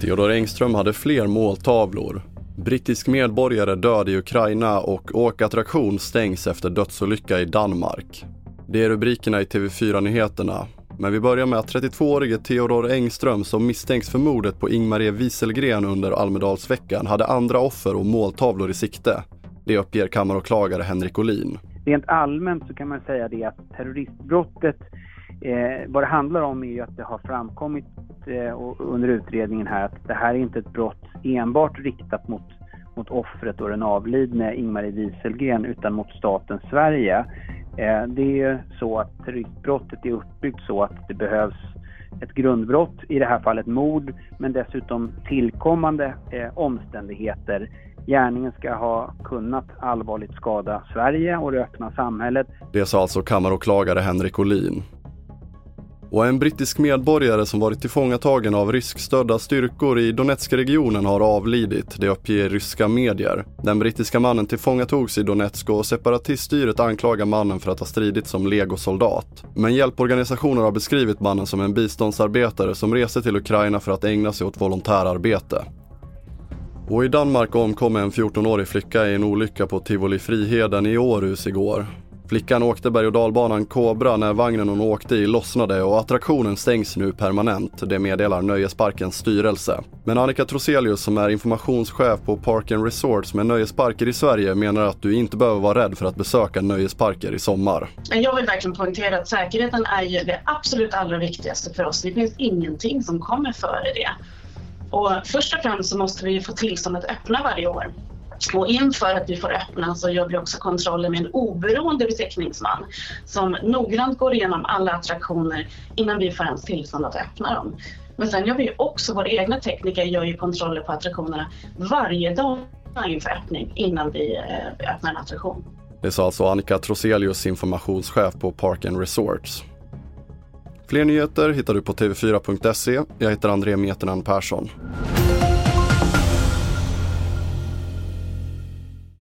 Theodor Engström hade fler måltavlor. Brittisk medborgare död i Ukraina och åkattraktion stängs efter dödsolycka i Danmark. Det är rubrikerna i TV4-nyheterna. Men vi börjar med att 32-årige Theodor Engström som misstänks för mordet på Ingmarie Wieselgren under Almedalsveckan hade andra offer och måltavlor i sikte. Det uppger kammaråklagare Henrik Olin. Rent allmänt så kan man säga det att terroristbrottet Eh, vad det handlar om är ju att det har framkommit eh, under utredningen här att det här är inte ett brott enbart riktat mot, mot offret och den avlidne Ingmarie Wieselgren utan mot staten Sverige. Eh, det är så att terroristbrottet är uppbyggt så att det behövs ett grundbrott, i det här fallet mord, men dessutom tillkommande eh, omständigheter. Gärningen ska ha kunnat allvarligt skada Sverige och det öppna samhället. Det sa alltså kammaråklagare Henrik Olin. Och en brittisk medborgare som varit tillfångatagen av ryskstödda styrkor i Donetskregionen har avlidit, det uppger ryska medier. Den brittiska mannen tillfångatogs i Donetsk och separatiststyret anklagar mannen för att ha stridit som legosoldat. Men hjälporganisationer har beskrivit mannen som en biståndsarbetare som reste till Ukraina för att ägna sig åt volontärarbete. Och i Danmark omkom en 14-årig flicka i en olycka på Tivoli Friheden i Århus igår. Flickan åkte berg och dalbanan Kobra när vagnen hon åkte i lossnade och attraktionen stängs nu permanent. Det meddelar Nöjesparkens styrelse. Men Annika Troselius som är informationschef på Park and Resorts med nöjesparker i Sverige menar att du inte behöver vara rädd för att besöka nöjesparker i sommar. Jag vill verkligen poängtera att säkerheten är ju det absolut allra viktigaste för oss. Det finns ingenting som kommer före det. Och först och främst så måste vi få tillstånd att öppna varje år. Och inför att vi får öppna så gör vi också kontroller med en oberoende besiktningsman som noggrant går igenom alla attraktioner innan vi får ens tillstånd att öppna dem. Men sen gör vi också, våra egna tekniker gör ju kontroller på attraktionerna varje dag inför öppning innan vi eh, öppnar en attraktion. Det sa alltså Annika Troselius, informationschef på Park and Resorts. Fler nyheter hittar du på tv4.se. Jag heter André Meternan Persson.